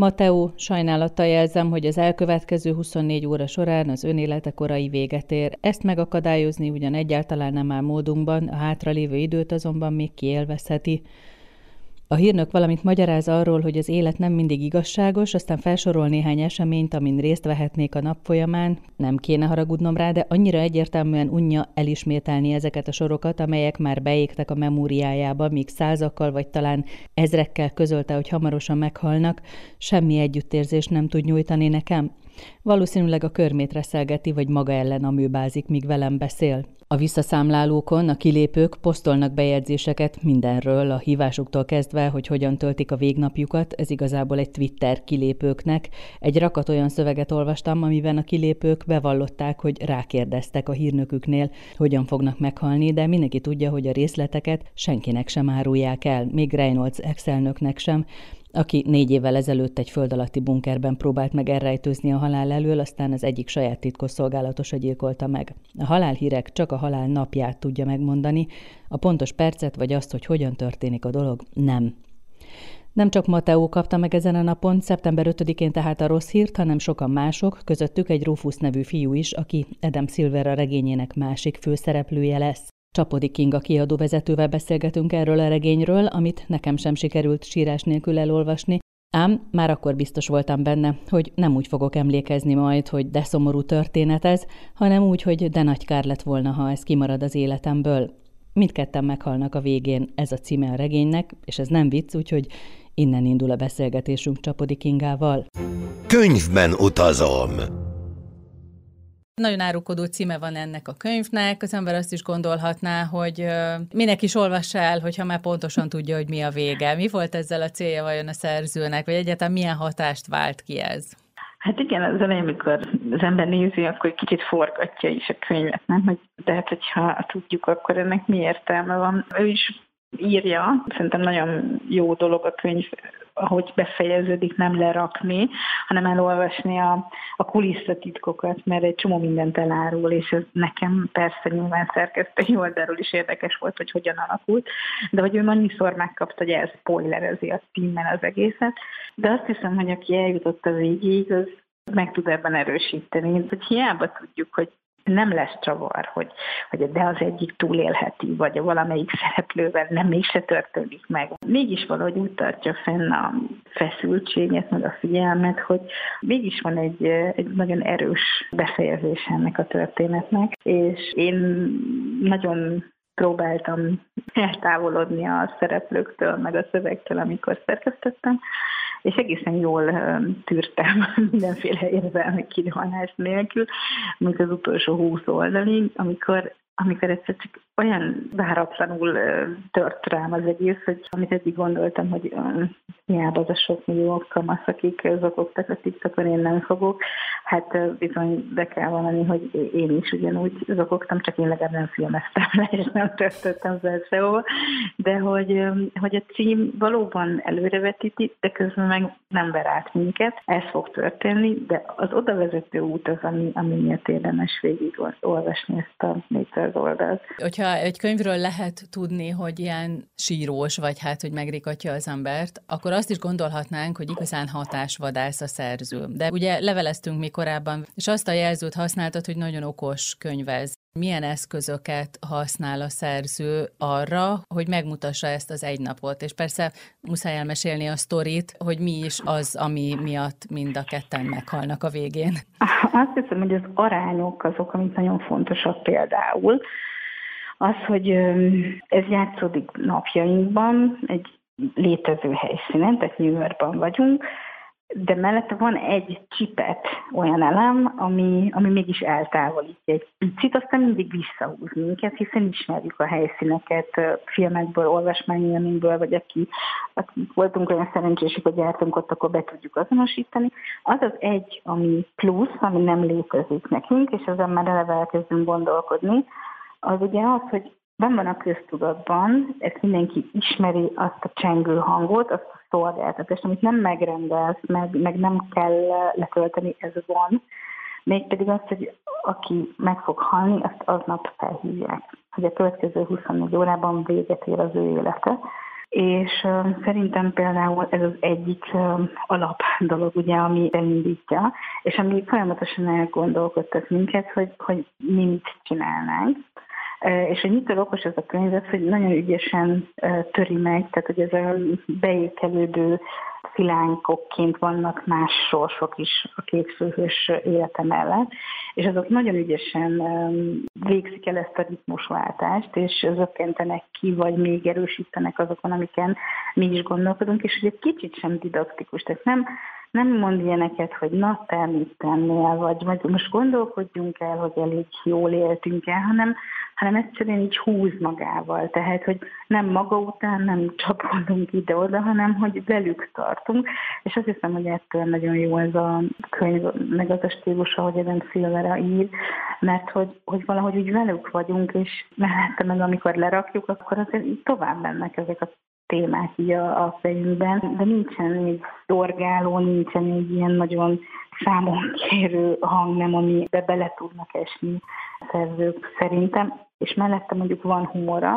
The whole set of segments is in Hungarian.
Mateo, sajnálattal jelzem, hogy az elkövetkező 24 óra során az önélete korai véget ér. Ezt megakadályozni ugyan egyáltalán nem áll módunkban, a hátralévő időt azonban még kiélvezheti. A hírnök valamit magyaráz arról, hogy az élet nem mindig igazságos, aztán felsorol néhány eseményt, amin részt vehetnék a nap folyamán. Nem kéne haragudnom rá, de annyira egyértelműen unja elismételni ezeket a sorokat, amelyek már beégtek a memóriájába, míg százakkal vagy talán ezrekkel közölte, hogy hamarosan meghalnak, semmi együttérzés nem tud nyújtani nekem. Valószínűleg a körmét reszelgeti, vagy maga ellen amőbázik, míg velem beszél. A visszaszámlálókon a kilépők posztolnak bejegyzéseket mindenről, a hívásuktól kezdve, hogy hogyan töltik a végnapjukat, ez igazából egy Twitter kilépőknek. Egy rakat olyan szöveget olvastam, amiben a kilépők bevallották, hogy rákérdeztek a hírnöküknél, hogyan fognak meghalni, de mindenki tudja, hogy a részleteket senkinek sem árulják el, még Reynolds exelnöknek sem, aki négy évvel ezelőtt egy föld alatti bunkerben próbált meg elrejtőzni a halál elől, aztán az egyik saját titkosszolgálatosa gyilkolta meg. A halálhírek csak a halál napját tudja megmondani, a pontos percet vagy azt, hogy hogyan történik a dolog, nem. Nem csak Mateo kapta meg ezen a napon, szeptember 5-én tehát a rossz hírt, hanem sokan mások, közöttük egy Rufus nevű fiú is, aki Adam Silver a regényének másik főszereplője lesz. Csapodi Kinga kiadó vezetővel beszélgetünk erről a regényről, amit nekem sem sikerült sírás nélkül elolvasni, ám már akkor biztos voltam benne, hogy nem úgy fogok emlékezni majd, hogy de szomorú történet ez, hanem úgy, hogy de nagy kár lett volna, ha ez kimarad az életemből. Mindketten meghalnak a végén, ez a címe a regénynek, és ez nem vicc, úgyhogy innen indul a beszélgetésünk Csapodi Kingával. Könyvben utazom! Nagyon árukodó címe van ennek a könyvnek, az ember azt is gondolhatná, hogy minek is olvassa el, hogyha már pontosan tudja, hogy mi a vége. Mi volt ezzel a célja vajon a szerzőnek, vagy egyáltalán milyen hatást vált ki ez? Hát igen, az elején, amikor az ember nézi, akkor kicsit forgatja is a könyvet, nem? Hogy, de hát, hogyha tudjuk, akkor ennek mi értelme van. Ő is írja, szerintem nagyon jó dolog a könyv ahogy befejeződik, nem lerakni, hanem elolvasni a, a kulisszatitkokat, mert egy csomó mindent elárul, és ez nekem persze nyilván szerkesztői oldalról is érdekes volt, hogy hogyan alakult, de hogy ő annyiszor megkapta, hogy ez spoilerezi a címmel az egészet, de azt hiszem, hogy aki eljutott a végéig, az meg tud ebben erősíteni. Hogy hiába tudjuk, hogy nem lesz csavar, hogy, hogy de az egyik túlélheti, vagy a valamelyik szereplővel nem mégse történik meg. Mégis valahogy úgy tartja fenn a feszültséget, meg a figyelmet, hogy mégis van egy, egy nagyon erős befejezés ennek a történetnek, és én nagyon próbáltam eltávolodni a szereplőktől, meg a szövegtől, amikor szerkesztettem, és egészen jól tűrtem mindenféle érzelmi kirohanás nélkül, mint az utolsó húsz oldalig, amikor amikor egyszer csak olyan váratlanul tört rám az egész, hogy amit eddig gondoltam, hogy hiába az a sok millió kamasz, akik zokogtak a TikTokon, én nem fogok, hát bizony be kell valami, hogy én is ugyanúgy zokogtam, csak én legalább nem filmeztem le, és nem töltöttem fel sehova, de hogy, hogy a cím valóban előrevetíti, de közben meg nem ver át minket, ez fog történni, de az odavezető út az, ami, ami miatt érdemes végig olvasni ezt a 400 oldalt. Hogyha egy könyvről lehet tudni, hogy ilyen sírós, vagy hát, hogy megrikatja az embert, akkor azt is gondolhatnánk, hogy igazán hatásvadász a szerző. De ugye leveleztünk mi korábban, és azt a jelzőt használtad, hogy nagyon okos könyvez. Milyen eszközöket használ a szerző arra, hogy megmutassa ezt az egy napot? És persze muszáj elmesélni a sztorit, hogy mi is az, ami miatt mind a ketten meghalnak a végén. Azt hiszem, hogy az arányok azok, amik nagyon fontosak például. Az, hogy ez játszódik napjainkban, egy létező helyszínen, tehát New Yorkban vagyunk, de mellette van egy csipet olyan elem, ami, ami mégis eltávolítja egy picit, aztán mindig visszahúz minket, hiszen ismerjük a helyszíneket filmekből, olvasmányélményből, vagy aki, aki voltunk olyan szerencsések, hogy jártunk ott, akkor be tudjuk azonosítani. Az az egy, ami plusz, ami nem létezik nekünk, és ezen már eleve elkezdünk gondolkodni, az ugye az, hogy ben van a köztudatban, ezt mindenki ismeri azt a csengő hangot, azt a szolgáltatást, amit nem megrendelsz, meg, meg nem kell letölteni, ez van. Mégpedig azt, hogy aki meg fog halni, azt aznap felhívják, hogy a következő 24 órában véget ér az ő élete. és szerintem például ez az egyik alap dolog, ugye, ami elindítja, és ami folyamatosan elgondolkodtat minket, hogy, hogy mi mit csinálnánk. És hogy mitől okos ez a könyv, hogy nagyon ügyesen töri meg, tehát hogy ez a beékelődő szilánkokként vannak más sorsok is a két főhős élete mellett, és azok nagyon ügyesen végzik el ezt a ritmusváltást, és zökkentenek ki, vagy még erősítenek azokon, amiken mi is gondolkodunk, és hogy egy kicsit sem didaktikus, tehát nem nem mond ilyeneket, hogy na, te mit tennél, vagy, vagy most gondolkodjunk el, hogy elég jól éltünk el, hanem, hanem egyszerűen így húz magával. Tehát, hogy nem maga után, nem csapodunk ide-oda, hanem hogy velük tartunk. És azt hiszem, hogy ettől nagyon jó ez a könyv, meg az a stílus, ahogy Eden Silvera ír, mert hogy, hogy valahogy úgy velük vagyunk, és mellette meg amikor lerakjuk, akkor azért tovább mennek ezek a témák így a, a fejünkben, de nincsen egy dorgáló, nincsen egy ilyen nagyon számon kérő hang, nem, amibe bele tudnak esni a szerzők szerintem, és mellette mondjuk van humora,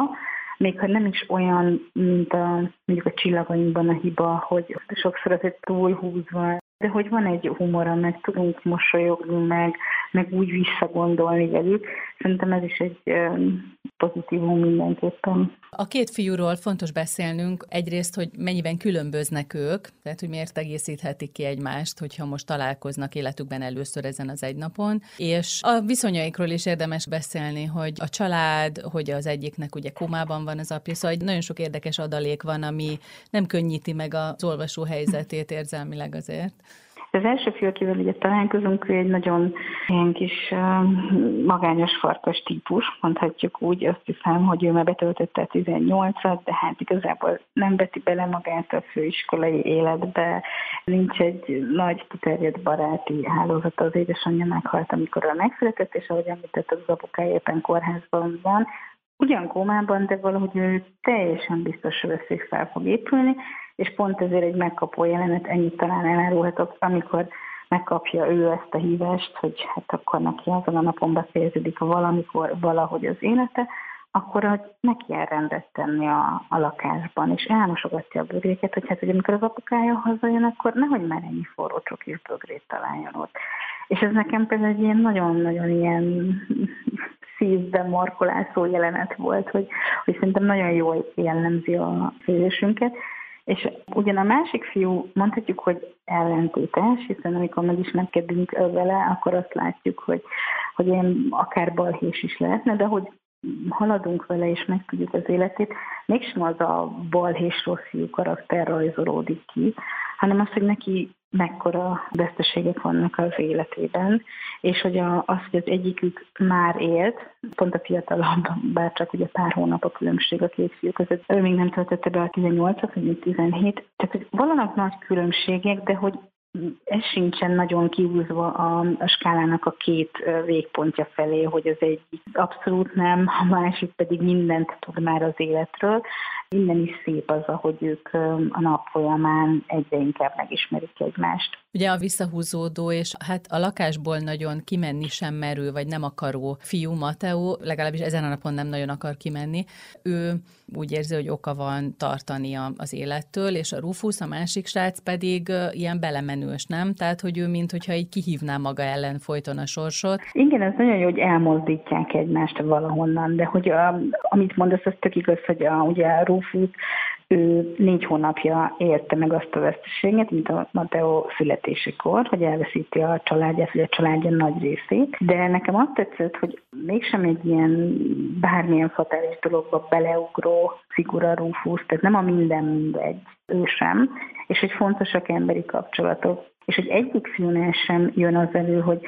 még ha nem is olyan, mint a, mondjuk a csillagainkban a hiba, hogy sokszor azért túlhúzva, de hogy van egy humora, meg tudunk mosolyogni, meg, meg úgy visszagondolni velük. Szerintem ez is egy pozitívum mindenképpen. A két fiúról fontos beszélnünk egyrészt, hogy mennyiben különböznek ők, tehát hogy miért egészíthetik ki egymást, hogyha most találkoznak életükben először ezen az egy napon, és a viszonyaikról is érdemes beszélni, hogy a család, hogy az egyiknek ugye komában van az apja, szóval nagyon sok érdekes adalék van, ami nem könnyíti meg az olvasó helyzetét érzelmileg azért. Az első fiú, akivel ugye találkozunk, ő egy nagyon ilyen kis magányos farkas típus, mondhatjuk úgy, azt hiszem, hogy ő már betöltötte 18-at, de hát igazából nem veti bele magát a főiskolai életbe, nincs egy nagy kiterjedt baráti hálózat, az édesanyja meghalt, amikor a megszületett, és ahogy említett, az apukája éppen kórházban van, ugyan kómában, de valahogy ő teljesen biztos, hogy fel fog épülni, és pont ezért egy megkapó jelenet, ennyit talán elárulhatok, amikor megkapja ő ezt a hívást, hogy hát akkor neki azon a napon befejeződik valamikor valahogy az élete, akkor hogy neki kell rendet tenni a, a lakásban, és elmosogatja a bögréket, hogy hát, hogy amikor az apukája hazajön, akkor nehogy már ennyi forró csokis bögrét találjon ott. És ez nekem például egy ilyen nagyon-nagyon ilyen szívben markolászó jelenet volt, hogy, hogy szerintem nagyon jól jellemzi a főzésünket. És ugyan a másik fiú mondhatjuk, hogy ellentétes, hiszen amikor megismerkedünk vele, akkor azt látjuk, hogy, hogy ilyen akár balhés is lehetne, de hogy haladunk vele és megtudjuk az életét, mégsem az a balhés rossz fiú karakter rajzolódik ki, hanem az, hogy neki mekkora veszteségek vannak az életében, és hogy a, az, hogy az egyikük már élt, pont a fiatalabb, bár csak ugye pár hónap a különbség a két fiú között, ő még nem töltötte be a 18-at, vagy 17, tehát hogy vannak nagy különbségek, de hogy ez sincsen nagyon kiúzva a, a skálának a két végpontja felé, hogy az egy abszolút nem, a másik pedig mindent tud már az életről. Minden is szép az, ahogy ők a nap folyamán egyre inkább megismerik egymást. Ugye a visszahúzódó, és hát a lakásból nagyon kimenni sem merő, vagy nem akaró fiú Mateo, legalábbis ezen a napon nem nagyon akar kimenni. Ő úgy érzi, hogy oka van tartania az élettől, és a Rufus, a másik srác pedig ilyen belemenős, nem? Tehát, hogy ő mint hogyha így kihívná maga ellen folyton a sorsot. Igen, ez nagyon jó, hogy elmozdítják egymást valahonnan, de hogy a, amit mondasz, az tök igaz, hogy a, ugye a Rufus ő négy hónapja érte meg azt a veszteséget, mint a Mateo születésekor, hogy elveszíti a családját, vagy a családja nagy részét. De nekem azt tetszett, hogy mégsem egy ilyen bármilyen fatális dologba beleugró figura Rufus, tehát nem a minden mindegy, ő sem, és hogy fontosak emberi kapcsolatok. És hogy egyik fiúnál sem jön az elő, hogy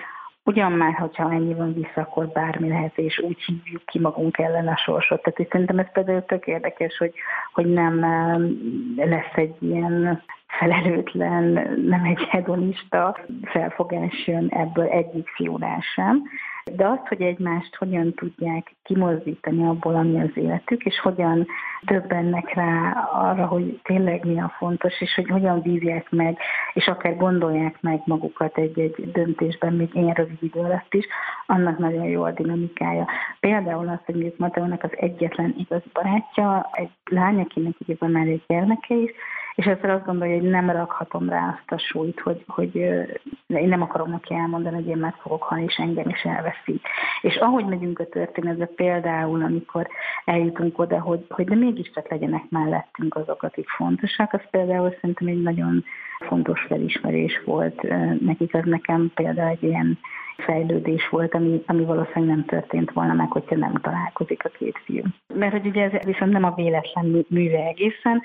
Ugyan már, hogyha ennyi van vissza, akkor bármi lehet, és úgy hívjuk ki magunk ellen a sorsot. Tehát és szerintem ez például tök érdekes, hogy, hogy nem lesz egy ilyen felelőtlen, nem egy hedonista felfogás jön ebből egyik fiúnál sem. De azt, hogy egymást hogyan tudják kimozdítani abból, ami az életük, és hogyan többennek rá arra, hogy tényleg mi a fontos, és hogy hogyan vívják meg, és akár gondolják meg magukat egy-egy döntésben, még ilyen rövid idő alatt is, annak nagyon jó a dinamikája. Például az, hogy Mateónak az egyetlen igazi barátja, egy lány, akinek ugye már egy gyermeke is, és ezzel azt gondolja, hogy nem rakhatom rá azt a súlyt, hogy, hogy én nem akarom neki elmondani, hogy én meg fogok halni, és engem is elveszi. És ahogy megyünk a történetbe, például, amikor eljutunk oda, hogy, hogy de mégiscsak legyenek mellettünk azok, akik fontosak, az például szerintem egy nagyon fontos felismerés volt nekik, az nekem például egy ilyen fejlődés volt, ami, ami valószínűleg nem történt volna meg, hogyha nem találkozik a két fiú. Mert hogy ugye ez viszont nem a véletlen műve egészen,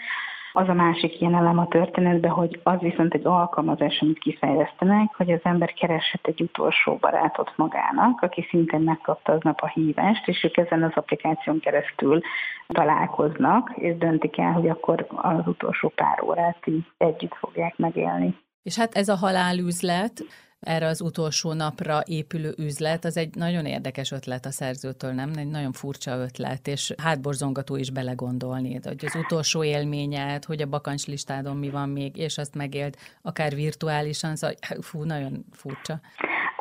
az a másik ilyen elem a történetben, hogy az viszont egy alkalmazás, amit kifejlesztenek, hogy az ember kereshet egy utolsó barátot magának, aki szintén megkapta aznap a hívást, és ők ezen az applikáción keresztül találkoznak, és döntik el, hogy akkor az utolsó pár órát így együtt fogják megélni. És hát ez a halálüzlet, erre az utolsó napra épülő üzlet, az egy nagyon érdekes ötlet a szerzőtől, nem? Egy nagyon furcsa ötlet, és hátborzongató is belegondolni, hogy az utolsó élményed, hogy a bakancslistádon mi van még, és azt megélt akár virtuálisan, szóval fú, nagyon furcsa.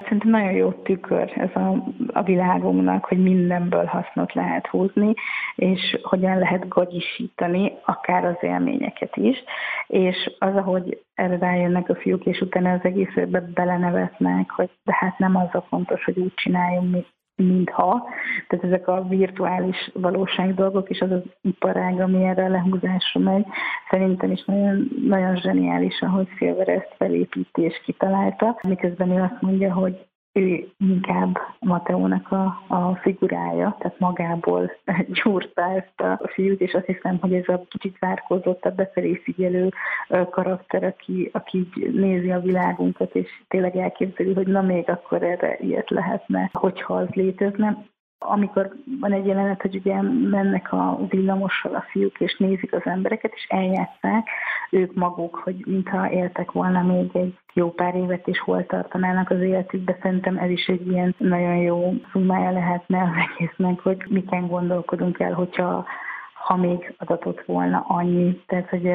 Szerintem nagyon jó tükör ez a, a világunknak, hogy mindenből hasznot lehet húzni, és hogyan lehet gagyisítani akár az élményeket is. És az, ahogy erre rájönnek a fiúk, és utána az egészbe belenevetnek, hogy de hát nem az a fontos, hogy úgy csináljunk, mintha. Tehát ezek a virtuális valóság dolgok, és az az iparág, ami erre a lehúzásra megy, szerintem is nagyon, nagyon zseniális, ahogy Silver ezt felépíti és kitalálta, miközben ő azt mondja, hogy ő inkább Mateónak a, a figurája, tehát magából gyúrta ezt a fiút, és azt hiszem, hogy ez a kicsit várkozott, a befelé figyelő karakter, aki, aki nézi a világunkat, és tényleg elképzeli, hogy na még akkor erre ilyet lehetne, hogyha az létezne amikor van egy jelenet, hogy ugye mennek a villamossal a fiúk, és nézik az embereket, és eljátszák ők maguk, hogy mintha éltek volna még egy jó pár évet, és hol tartanának az életükbe. Szerintem ez is egy ilyen nagyon jó szumája lehetne az egésznek, hogy miken gondolkodunk el, hogyha ha még adatott volna annyi. Tehát, hogy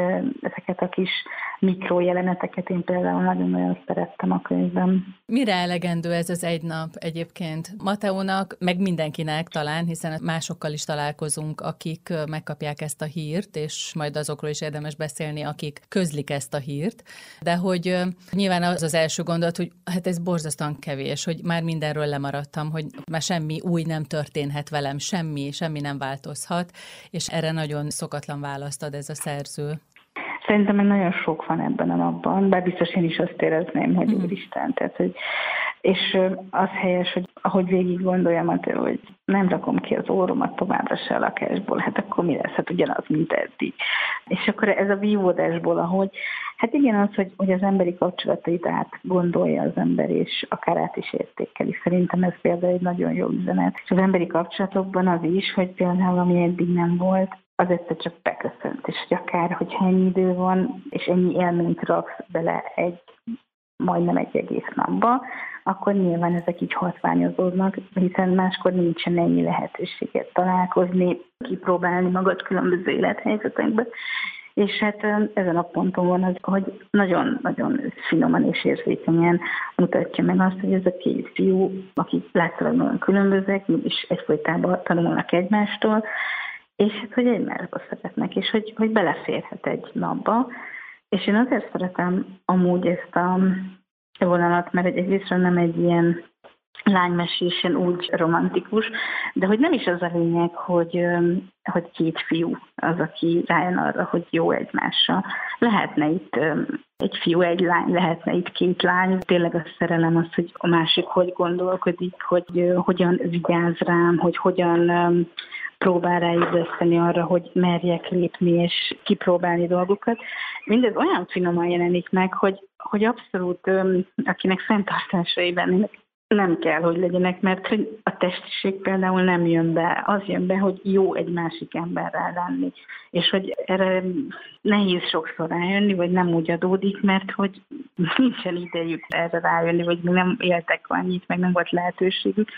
ezeket a kis mikrojeleneteket én például nagyon-nagyon szerettem a könyvben. Mire elegendő ez az egy nap egyébként Mateónak, meg mindenkinek talán, hiszen másokkal is találkozunk, akik megkapják ezt a hírt, és majd azokról is érdemes beszélni, akik közlik ezt a hírt, de hogy nyilván az az első gondolat, hogy hát ez borzasztóan kevés, hogy már mindenről lemaradtam, hogy már semmi új nem történhet velem, semmi, semmi nem változhat, és erre nagyon szokatlan választ ad ez a szerző. Szerintem nagyon sok van ebben a napban, bár biztos én is azt érezném, hogy mm. Úristen, tehát, hogy és az helyes, hogy ahogy végig gondoljam, hogy nem rakom ki az óromat továbbra se a lakásból, hát akkor mi lesz? Hát ugyanaz, mint eddig. És akkor ez a vívódásból, ahogy, hát igen, az, hogy, hogy az emberi kapcsolatait át gondolja az ember, és akár át is értékeli. Szerintem ez például egy nagyon jó üzenet. És az emberi kapcsolatokban az is, hogy például ami eddig nem volt, az egyszer csak beköszönt, és hogy akár, hogyha ennyi idő van, és ennyi élményt raksz bele egy majdnem egy egész napba, akkor nyilván ezek így hatványozódnak, hiszen máskor nincsen ennyi lehetőséget találkozni, kipróbálni magad különböző élethelyzetekbe. És hát ezen a ponton van az, hogy nagyon-nagyon finoman és érzékenyen mutatja meg azt, hogy ez a két fiú, akik látszólag nagyon különbözőek, és egyfolytában tanulnak egymástól, és hát, hogy egymásba szeretnek, és hogy, hogy beleférhet egy napba. És én azért szeretem amúgy ezt a vonalat, mert egy egészről nem egy ilyen lánymesésen úgy romantikus, de hogy nem is az a lényeg, hogy, hogy két fiú az, aki rájön arra, hogy jó egymásra. Lehetne itt egy fiú, egy lány, lehetne itt két lány. Tényleg a szerelem az, hogy a másik hogy gondolkodik, hogy hogyan vigyáz rám, hogy hogyan próbál ráébreszteni arra, hogy merjek lépni és kipróbálni dolgokat. Mindez olyan finoman jelenik meg, hogy, hogy abszolút, akinek fenntartásai lennének, nem kell, hogy legyenek, mert hogy a testiség például nem jön be. Az jön be, hogy jó egy másik emberrel lenni. És hogy erre nehéz sokszor rájönni, vagy nem úgy adódik, mert hogy nincsen idejük erre rájönni, vagy még nem éltek annyit, meg nem volt lehetőségük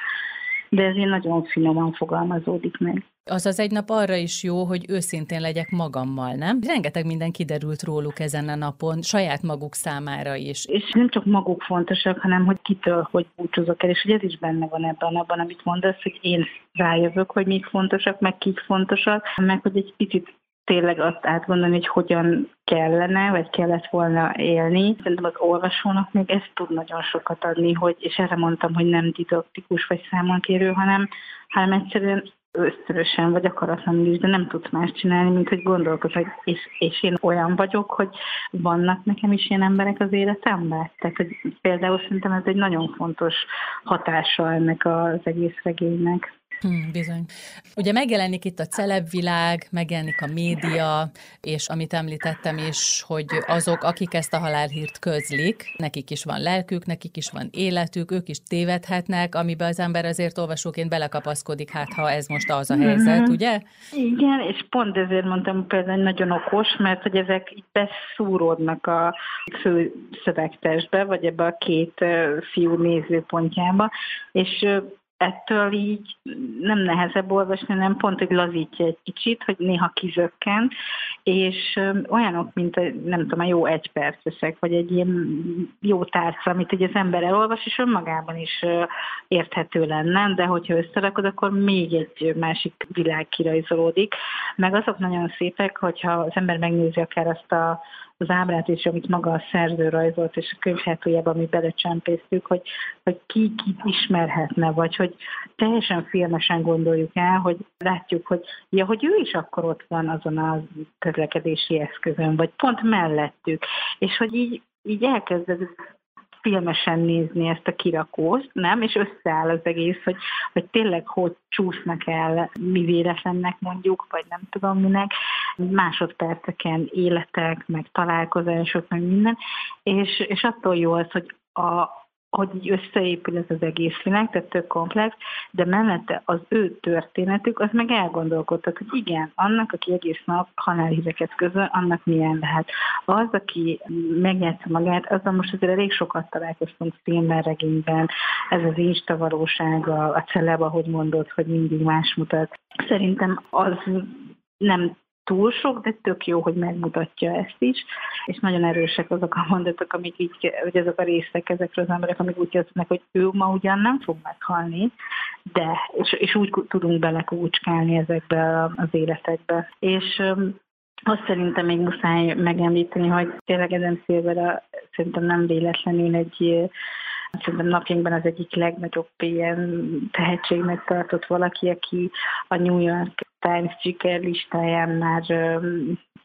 de ezért nagyon finoman fogalmazódik meg. Az az egy nap arra is jó, hogy őszintén legyek magammal, nem? Rengeteg minden kiderült róluk ezen a napon, saját maguk számára is. És nem csak maguk fontosak, hanem hogy kitől, hogy búcsúzok el, és hogy ez is benne van ebben abban, amit mondasz, hogy én rájövök, hogy mik fontosak, meg kik fontosak, meg hogy egy picit tényleg azt átgondolni, hogy hogyan kellene, vagy kellett volna élni. Szerintem az olvasónak még ezt tud nagyon sokat adni, hogy, és erre mondtam, hogy nem didaktikus vagy számonkérő, hanem, hanem egyszerűen ösztörösen vagy akaratlanul is, de nem tudsz más csinálni, mint hogy gondolkodsz, hogy és, és én olyan vagyok, hogy vannak nekem is ilyen emberek az életemben. Tehát hogy például szerintem ez egy nagyon fontos hatása ennek az egész regénynek. Hmm, bizony. Ugye megjelenik itt a celebvilág, megjelenik a média, és amit említettem is, hogy azok, akik ezt a halálhírt közlik, nekik is van lelkük, nekik is van életük, ők is tévedhetnek, amiben az ember azért olvasóként belekapaszkodik, hát ha ez most az a helyzet, mm-hmm. ugye? Igen, és pont ezért mondtam például nagyon okos, mert hogy ezek így beszúródnak a fő szövegtestbe, vagy ebbe a két fiú nézőpontjába, és ettől így nem nehezebb olvasni, nem pont, hogy lazítja egy kicsit, hogy néha kizökken, és olyanok, mint nem tudom, a jó egypercesek, vagy egy ilyen jó tárca, amit ugye az ember elolvas, és önmagában is érthető lenne, de hogyha összerakod, akkor még egy másik világ kirajzolódik. Meg azok nagyon szépek, hogyha az ember megnézi akár azt a az ábrát is, amit maga a szerző rajzolt, és a könyv hátuljában mi belecsempésztük, hogy, hogy ki kit ismerhetne, vagy hogy teljesen filmesen gondoljuk el, hogy látjuk, hogy ja, hogy ő is akkor ott van azon a közlekedési eszközön, vagy pont mellettük, és hogy így, így elkezded filmesen nézni ezt a kirakót, nem? És összeáll az egész, hogy, hogy tényleg hogy csúsznak el mi véletlennek mondjuk, vagy nem tudom minek, másodperceken életek, meg találkozások, meg minden, és, és attól jó az, hogy a, hogy így összeépül ez az egész világ, tehát tök komplex, de mellette az ő történetük, az meg elgondolkodtat, hogy igen, annak, aki egész nap halálhíreket közöl, annak milyen lehet. Az, aki megjátsza magát, azzal most azért elég sokat találkoztunk filmben, regényben, ez az insta valóság, a, a celeb, ahogy mondod, hogy mindig más mutat. Szerintem az nem túl sok, de tök jó, hogy megmutatja ezt is, és nagyon erősek azok a mondatok, amik így, hogy azok a részek ezekről az emberek, amik úgy kezdnek, hogy ő ma ugyan nem fog meghalni, de, és, és úgy tudunk belekúcskálni ezekbe az életekbe. És azt szerintem még muszáj megemlíteni, hogy tényleg Eden Silver szerintem nem véletlenül egy szerintem napjainkban az egyik legnagyobb ilyen tehetségnek tartott valaki, aki a New York Times sikerlistáján már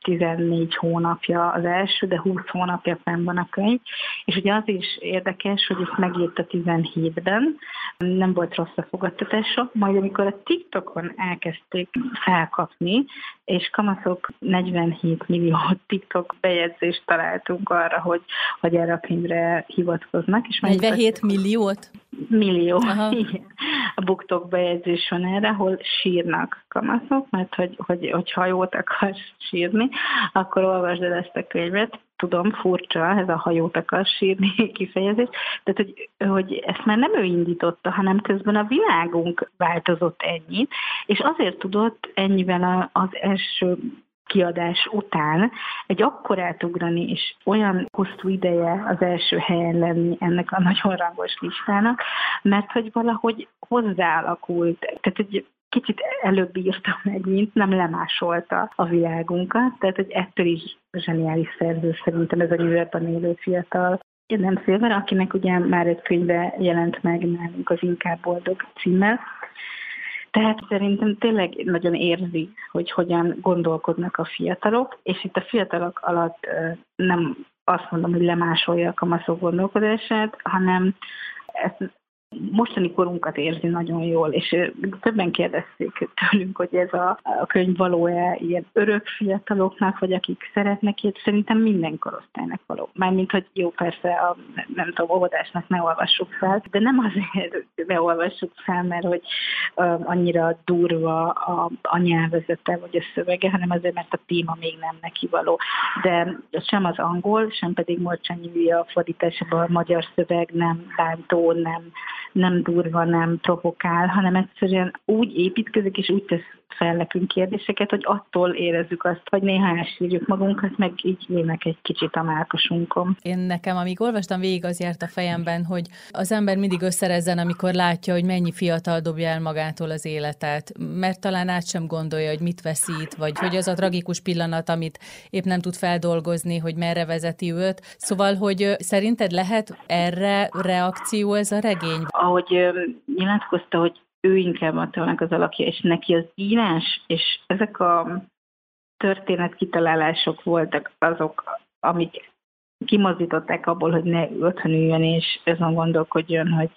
14 hónapja az első, de 20 hónapja fenn van a könyv. És ugye az is érdekes, hogy ezt megírta 17-ben, nem volt rossz a fogadtatása, majd amikor a TikTokon elkezdték felkapni, és kamaszok 47 millió TikTok bejegyzést találtunk arra, hogy, hogy erre a könyvre hivatkoznak. És 47 milliót? Millió, Aha. igen. A buktok bejegyzés van erre, ahol sírnak kamaszok, mert hogy, hogy, hogyha jót akarsz sírni, akkor olvasd el ezt a könyvet. Tudom, furcsa ez a hajót akar sírni kifejezés, tehát hogy, hogy ezt már nem ő indította, hanem közben a világunk változott ennyit, és azért tudott ennyivel az első kiadás után egy akkor átugrani, és olyan hosszú ideje az első helyen lenni ennek a nagyon rangos listának, mert hogy valahogy hozzáalakult, tehát egy kicsit előbb írta meg, mint nem lemásolta a világunkat, tehát hogy ettől is zseniális szerző szerintem ez a New Yorkban élő fiatal. Nem Szilver, akinek ugye már egy könyve jelent meg nálunk az Inkább Boldog címmel, tehát szerintem tényleg nagyon érzi, hogy hogyan gondolkodnak a fiatalok, és itt a fiatalok alatt nem azt mondom, hogy lemásolja a kamaszok gondolkodását, hanem ezt mostani korunkat érzi nagyon jól, és többen kérdezték tőlünk, hogy ez a, könyv való-e ilyen örök fiataloknak, vagy akik szeretnek ilyet, szerintem minden korosztálynak való. Mármint, hogy jó, persze a, nem tudom, óvodásnak ne olvassuk fel, de nem azért ne olvassuk fel, mert hogy annyira durva a, a nyelvezete, vagy a szövege, hanem azért, mert a téma még nem neki való. De sem az angol, sem pedig Morcsányi a fordításában a magyar szöveg nem bántó, nem, nem durva, nem provokál, hanem egyszerűen úgy építkezik, és úgy tesz fel nekünk kérdéseket, hogy attól érezzük azt, hogy néha elsírjuk magunkat, meg így ének egy kicsit a mákosunkon. Én nekem, amíg olvastam, végig az járt a fejemben, hogy az ember mindig összerezzen, amikor látja, hogy mennyi fiatal dobja el magától az életet, mert talán át sem gondolja, hogy mit veszít, vagy hogy az a tragikus pillanat, amit épp nem tud feldolgozni, hogy merre vezeti őt. Szóval, hogy szerinted lehet erre reakció ez a regény? Ahogy nyilatkozta, hogy ő inkább a az alakja, és neki az írás, és ezek a történet kitalálások voltak azok, amik kimozdították abból, hogy ne otthon üljön, és azon gondolkodjon, hogy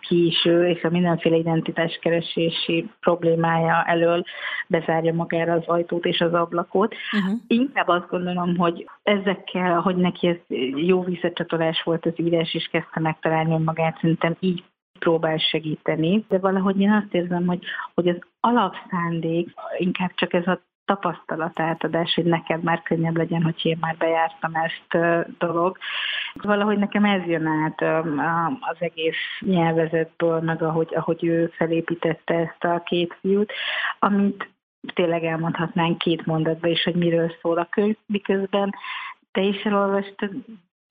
ki is ő, és a mindenféle identitáskeresési problémája elől bezárja magára az ajtót és az ablakot. Uh-huh. Inkább azt gondolom, hogy ezekkel, hogy neki ez jó visszacsatolás volt az írás, és kezdte megtalálni magát, szerintem így próbál segíteni, de valahogy én azt érzem, hogy, hogy az alapszándék inkább csak ez a tapasztalat átadás, hogy neked már könnyebb legyen, hogy én már bejártam ezt dolog. Valahogy nekem ez jön át az egész nyelvezetből, meg ahogy, ahogy ő felépítette ezt a két fiút, amit tényleg elmondhatnánk két mondatba is, hogy miről szól a könyv, miközben te is elolvastad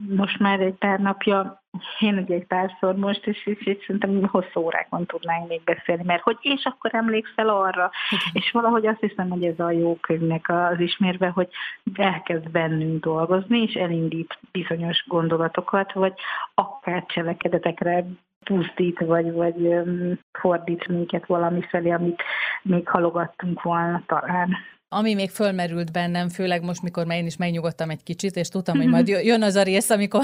most már egy pár napja, én ugye egy párszor most, és, és, és szerintem hosszú órákon tudnánk még beszélni, mert hogy és akkor emlékszel arra, és valahogy azt hiszem, hogy ez a jó könyvnek az ismérve, hogy elkezd bennünk dolgozni, és elindít bizonyos gondolatokat, vagy akár cselekedetekre pusztít, vagy, vagy fordít minket valami felé, amit még halogattunk volna talán. Ami még fölmerült bennem, főleg most, mikor már én is megnyugodtam egy kicsit, és tudtam, hogy majd jön az a rész, amikor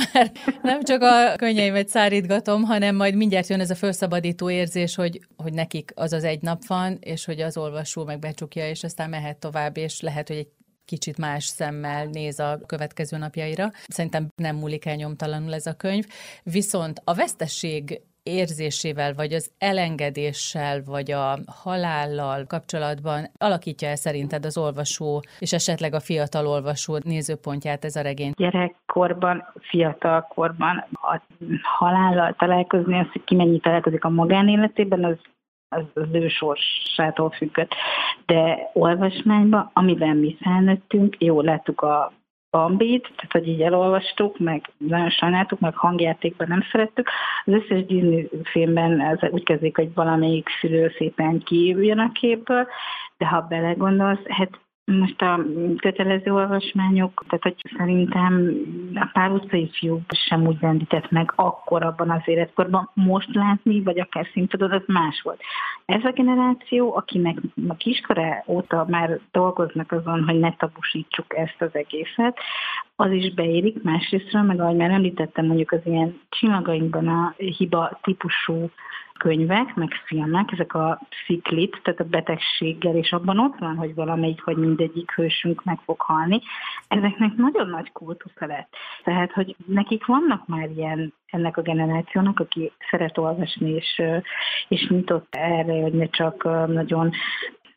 nem csak a könnyeimet szárítgatom, hanem majd mindjárt jön ez a felszabadító érzés, hogy, hogy nekik az az egy nap van, és hogy az olvasó meg becsukja, és aztán mehet tovább, és lehet, hogy egy kicsit más szemmel néz a következő napjaira. Szerintem nem múlik el nyomtalanul ez a könyv. Viszont a vesztesség érzésével, vagy az elengedéssel, vagy a halállal kapcsolatban alakítja el szerinted az olvasó, és esetleg a fiatal olvasó nézőpontját ez a regény? Gyerekkorban, fiatalkorban a halállal találkozni, az, hogy ki mennyi találkozik a magánéletében, az az, az ő sorsától függött. De olvasmányban, amiben mi felnőttünk, jó, láttuk a Bambit, tehát hogy így elolvastuk, meg nagyon sajnáltuk, meg hangjátékban nem szerettük. Az összes Disney filmben ez úgy kezdik, hogy valamelyik szülő szépen kijöjjön a képből, de ha belegondolsz, hát most a kötelező olvasmányok, tehát hogy szerintem a pár utcai fiú sem úgy rendített meg akkor abban az életkorban. Most látni, vagy akár szintudod, az más volt. Ez a generáció, akinek a kiskora óta már dolgoznak azon, hogy ne tabusítsuk ezt az egészet, az is beérik, másrésztről, meg ahogy már említettem, mondjuk az ilyen csillagainkban a hiba típusú könyvek, meg filmek, ezek a sziklit, tehát a betegséggel, és abban ott van, hogy valamelyik vagy mindegyik hősünk meg fog halni. Ezeknek nagyon nagy kultusza lett. Tehát, hogy nekik vannak már ilyen ennek a generációnak, aki szeret olvasni, és, és nyitott erre, hogy ne csak nagyon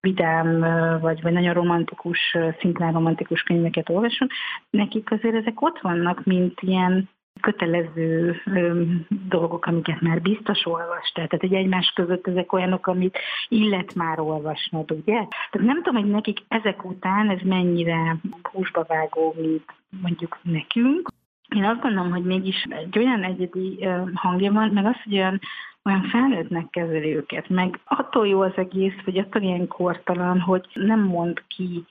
vidám, vagy, vagy nagyon romantikus, szintén romantikus könyveket olvasom, nekik azért ezek ott vannak, mint ilyen kötelező ö, dolgok, amiket már biztos olvastál. Tehát egy egymás között ezek olyanok, amit illet már olvasnod, ugye? Tehát nem tudom, hogy nekik ezek után ez mennyire húsba vágó, mint mondjuk nekünk. Én azt gondolom, hogy mégis egy olyan egyedi hangja van, meg az, hogy olyan olyan felnőttnek kezeli őket, meg attól jó az egész, hogy attól ilyen kortalan, hogy nem mond ki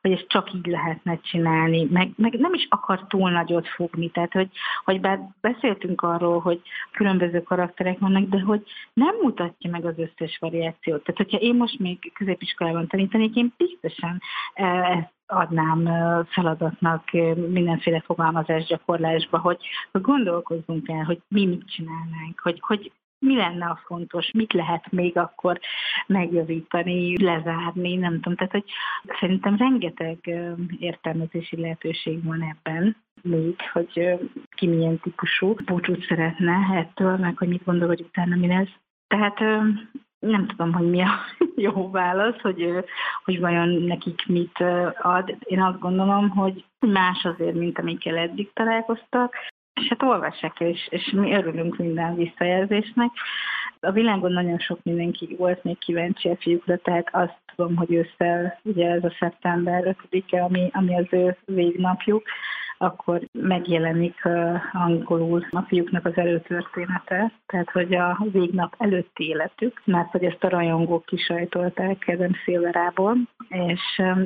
hogy ezt csak így lehetne csinálni, meg, meg nem is akar túl nagyot fogni, tehát hogy, hogy bár beszéltünk arról, hogy különböző karakterek vannak, de hogy nem mutatja meg az összes variációt. Tehát hogyha én most még középiskolában tanítanék, én biztosan eh, ezt adnám eh, feladatnak eh, mindenféle fogalmazás gyakorlásba, hogy, hogy gondolkozzunk el, hogy mi mit csinálnánk, hogy, hogy mi lenne a fontos, mit lehet még akkor megjavítani, lezárni, nem tudom. Tehát, hogy szerintem rengeteg értelmezési lehetőség van ebben még, hogy ki milyen típusú búcsút szeretne ettől, meg hogy mit gondol, hogy utána mi lesz. Tehát nem tudom, hogy mi a jó válasz, hogy, hogy vajon nekik mit ad. Én azt gondolom, hogy más azért, mint amikkel eddig találkoztak, és hát olvassák el, és, és mi örülünk minden visszajelzésnek. A világon nagyon sok mindenki volt még kíváncsi a fiúkra, tehát azt tudom, hogy ősszel, ugye ez a szeptember 5-e, ami, ami az ő végnapjuk, akkor megjelenik angolul a fiúknak az előtörténete, tehát hogy a végnap előtti életük, mert hogy ezt a rajongók kisajtolták Kedem Szilverából, és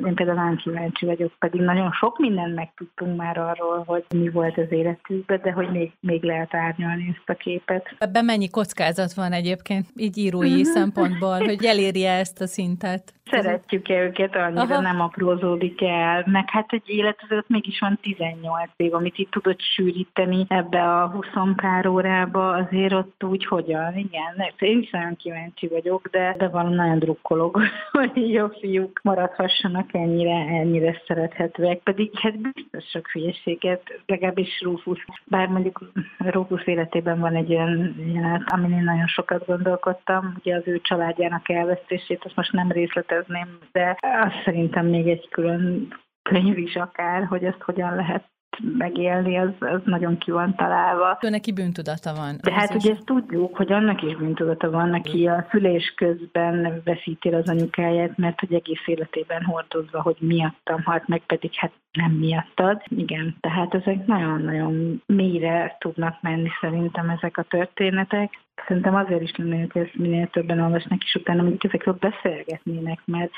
én például nagyon kíváncsi vagyok, pedig nagyon sok mindent megtudtunk már arról, hogy mi volt az életükben, de hogy még, még lehet árnyalni ezt a képet. Ebben mennyi kockázat van egyébként, így írói mm-hmm. szempontból, hogy elérje ezt a szintet? Szeretjük-e őket, annyira Aha. nem aprózódik el, meg hát egy élet azért mégis van 18 év, amit itt tudod sűríteni ebbe a 20 pár órába, azért ott úgy hogyan, igen, én is nagyon kíváncsi vagyok, de, de valami nagyon drukkolok, hogy jó fiúk maradhassanak ennyire, ennyire szerethetőek, pedig hát biztos sok hülyeséget, legalábbis Rufus, bár mondjuk Rufus életében van egy olyan jelenet, amin én nagyon sokat gondolkodtam, ugye az ő családjának elvesztését, azt most nem részletez kérdezném, de azt szerintem még egy külön könyv is akár, hogy ezt hogyan lehet megélni, az, az nagyon ki van találva. Ő neki bűntudata van. De hát ugye ezt tudjuk, hogy annak is bűntudata van, neki a szülés közben veszíti az anyukáját, mert hogy egész életében hordozva, hogy miattam halt meg, pedig hát nem miattad. Igen, tehát ezek nagyon-nagyon mélyre tudnak menni szerintem ezek a történetek. Szerintem azért is lenne, hogy ezt minél többen olvasnak, és utána mondjuk ezekről beszélgetnének, mert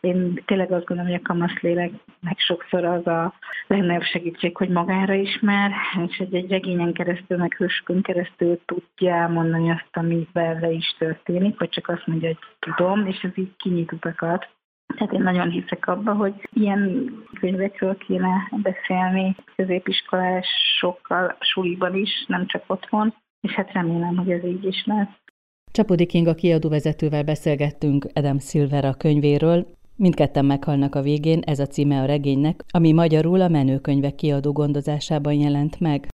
én tényleg azt gondolom, hogy a kamaszléleknek sokszor az a legnagyobb segítség, hogy magára ismer, és egy, egy regényen keresztül, meg hősökön keresztül tudja elmondani azt, ami vele is történik, vagy csak azt mondja, hogy tudom, és ez így kinyit utakat. Tehát én nagyon hiszek abba, hogy ilyen könyvekről kéne beszélni középiskolásokkal, suliban is, nem csak otthon, és hát remélem, hogy ez így is lesz. Csapodi Kinga kiadóvezetővel beszélgettünk Adam Silver a könyvéről, Mindketten meghalnak a végén, ez a címe a regénynek, ami magyarul a menőkönyvek kiadó gondozásában jelent meg.